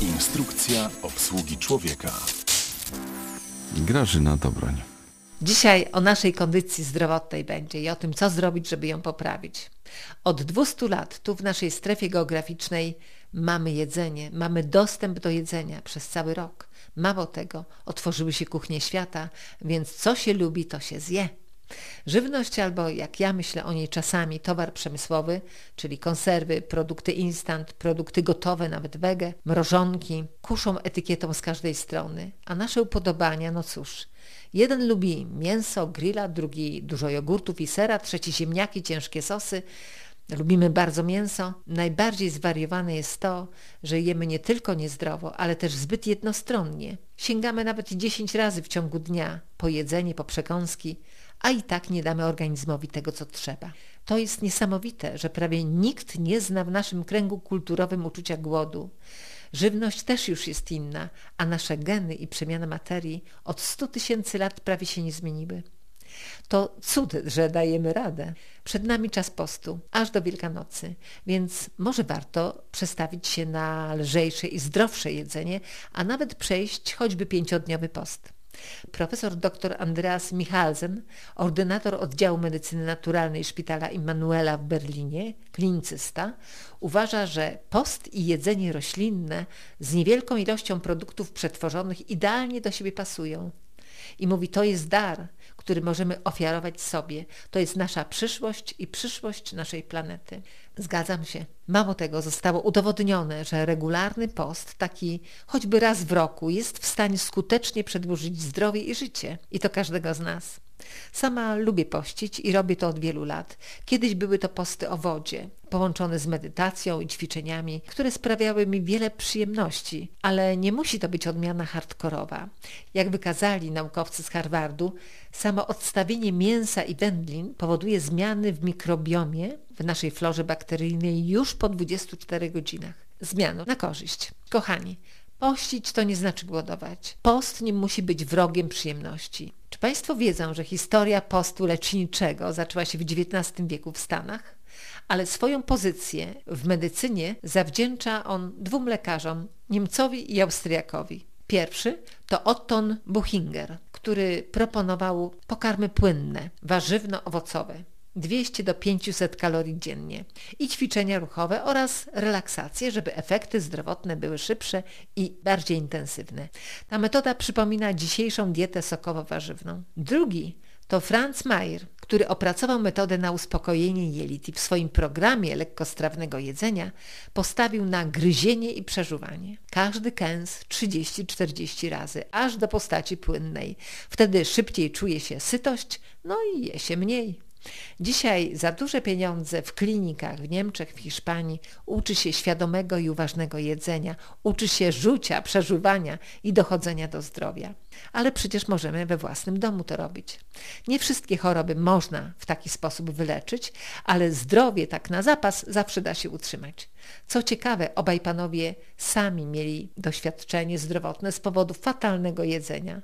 Instrukcja obsługi człowieka. Grażyna Dobroń. Dzisiaj o naszej kondycji zdrowotnej będzie i o tym, co zrobić, żeby ją poprawić. Od 200 lat tu w naszej strefie geograficznej mamy jedzenie, mamy dostęp do jedzenia przez cały rok. Mało tego, otworzyły się kuchnie świata, więc co się lubi, to się zje. Żywność albo, jak ja myślę o niej czasami, towar przemysłowy, czyli konserwy, produkty instant, produkty gotowe, nawet wege, mrożonki, kuszą etykietą z każdej strony, a nasze upodobania, no cóż, jeden lubi mięso, grilla, drugi dużo jogurtów i sera, trzeci ziemniaki, ciężkie sosy, Lubimy bardzo mięso. Najbardziej zwariowane jest to, że jemy nie tylko niezdrowo, ale też zbyt jednostronnie. Sięgamy nawet 10 razy w ciągu dnia po jedzenie, po przekąski, a i tak nie damy organizmowi tego, co trzeba. To jest niesamowite, że prawie nikt nie zna w naszym kręgu kulturowym uczucia głodu. Żywność też już jest inna, a nasze geny i przemiana materii od 100 tysięcy lat prawie się nie zmieniły. To cud, że dajemy radę. Przed nami czas postu, aż do Wielkanocy, więc może warto przestawić się na lżejsze i zdrowsze jedzenie, a nawet przejść choćby pięciodniowy post. Profesor dr Andreas Michalsen, ordynator oddziału medycyny naturalnej Szpitala Immanuela w Berlinie, klinicysta, uważa, że post i jedzenie roślinne z niewielką ilością produktów przetworzonych idealnie do siebie pasują. I mówi, to jest dar, który możemy ofiarować sobie. To jest nasza przyszłość i przyszłość naszej planety. Zgadzam się. Mało tego, zostało udowodnione, że regularny post, taki choćby raz w roku, jest w stanie skutecznie przedłużyć zdrowie i życie. I to każdego z nas. Sama lubię pościć i robię to od wielu lat. Kiedyś były to posty o wodzie, połączone z medytacją i ćwiczeniami, które sprawiały mi wiele przyjemności, ale nie musi to być odmiana hardkorowa. Jak wykazali naukowcy z Harvardu, samo odstawienie mięsa i wędlin powoduje zmiany w mikrobiomie w naszej florze bakteryjnej już po 24 godzinach. Zmianu na korzyść. Kochani, Pościć to nie znaczy głodować. Post nie musi być wrogiem przyjemności. Czy Państwo wiedzą, że historia postu leczniczego zaczęła się w XIX wieku w Stanach? Ale swoją pozycję w medycynie zawdzięcza on dwóm lekarzom, Niemcowi i Austriakowi. Pierwszy to Otton Buchinger, który proponował pokarmy płynne, warzywno-owocowe. 200 do 500 kalorii dziennie i ćwiczenia ruchowe oraz relaksacje, żeby efekty zdrowotne były szybsze i bardziej intensywne. Ta metoda przypomina dzisiejszą dietę sokowo-warzywną. Drugi to Franz Mayer, który opracował metodę na uspokojenie jelit i w swoim programie lekkostrawnego jedzenia postawił na gryzienie i przeżuwanie. Każdy kęs 30-40 razy, aż do postaci płynnej. Wtedy szybciej czuje się sytość, no i je się mniej. Dzisiaj za duże pieniądze w klinikach w Niemczech, w Hiszpanii uczy się świadomego i uważnego jedzenia, uczy się rzucia, przeżuwania i dochodzenia do zdrowia. Ale przecież możemy we własnym domu to robić. Nie wszystkie choroby można w taki sposób wyleczyć, ale zdrowie tak na zapas zawsze da się utrzymać. Co ciekawe, obaj panowie sami mieli doświadczenie zdrowotne z powodu fatalnego jedzenia.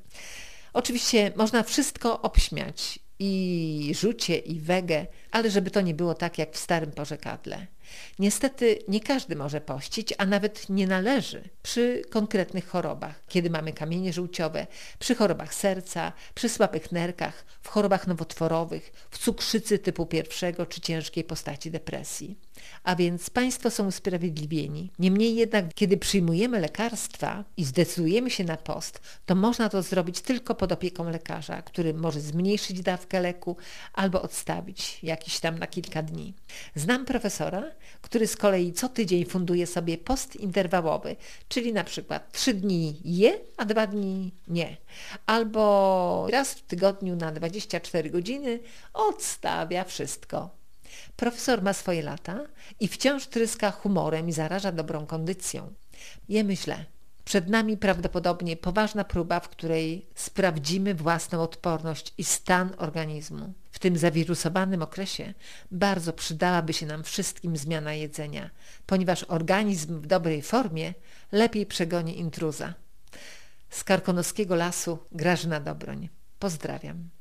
Oczywiście można wszystko obśmiać i rzucie, i wege, ale żeby to nie było tak jak w starym porzekadle. Niestety nie każdy może pościć, a nawet nie należy przy konkretnych chorobach, kiedy mamy kamienie żółciowe, przy chorobach serca, przy słabych nerkach, w chorobach nowotworowych, w cukrzycy typu pierwszego czy ciężkiej postaci depresji. A więc Państwo są usprawiedliwieni. Niemniej jednak, kiedy przyjmujemy lekarstwa i zdecydujemy się na post, to można to zrobić tylko pod opieką lekarza, który może zmniejszyć dawkę leku albo odstawić jakiś tam na kilka dni. Znam profesora, który z kolei co tydzień funduje sobie post interwałowy, czyli na przykład trzy dni je, a dwa dni nie. Albo raz w tygodniu na 24 godziny odstawia wszystko. Profesor ma swoje lata i wciąż tryska humorem i zaraża dobrą kondycją. Jemy źle. Przed nami prawdopodobnie poważna próba, w której sprawdzimy własną odporność i stan organizmu. W tym zawirusowanym okresie bardzo przydałaby się nam wszystkim zmiana jedzenia, ponieważ organizm w dobrej formie lepiej przegoni intruza. Z Karkonoskiego Lasu Grażyna Dobroń. Pozdrawiam.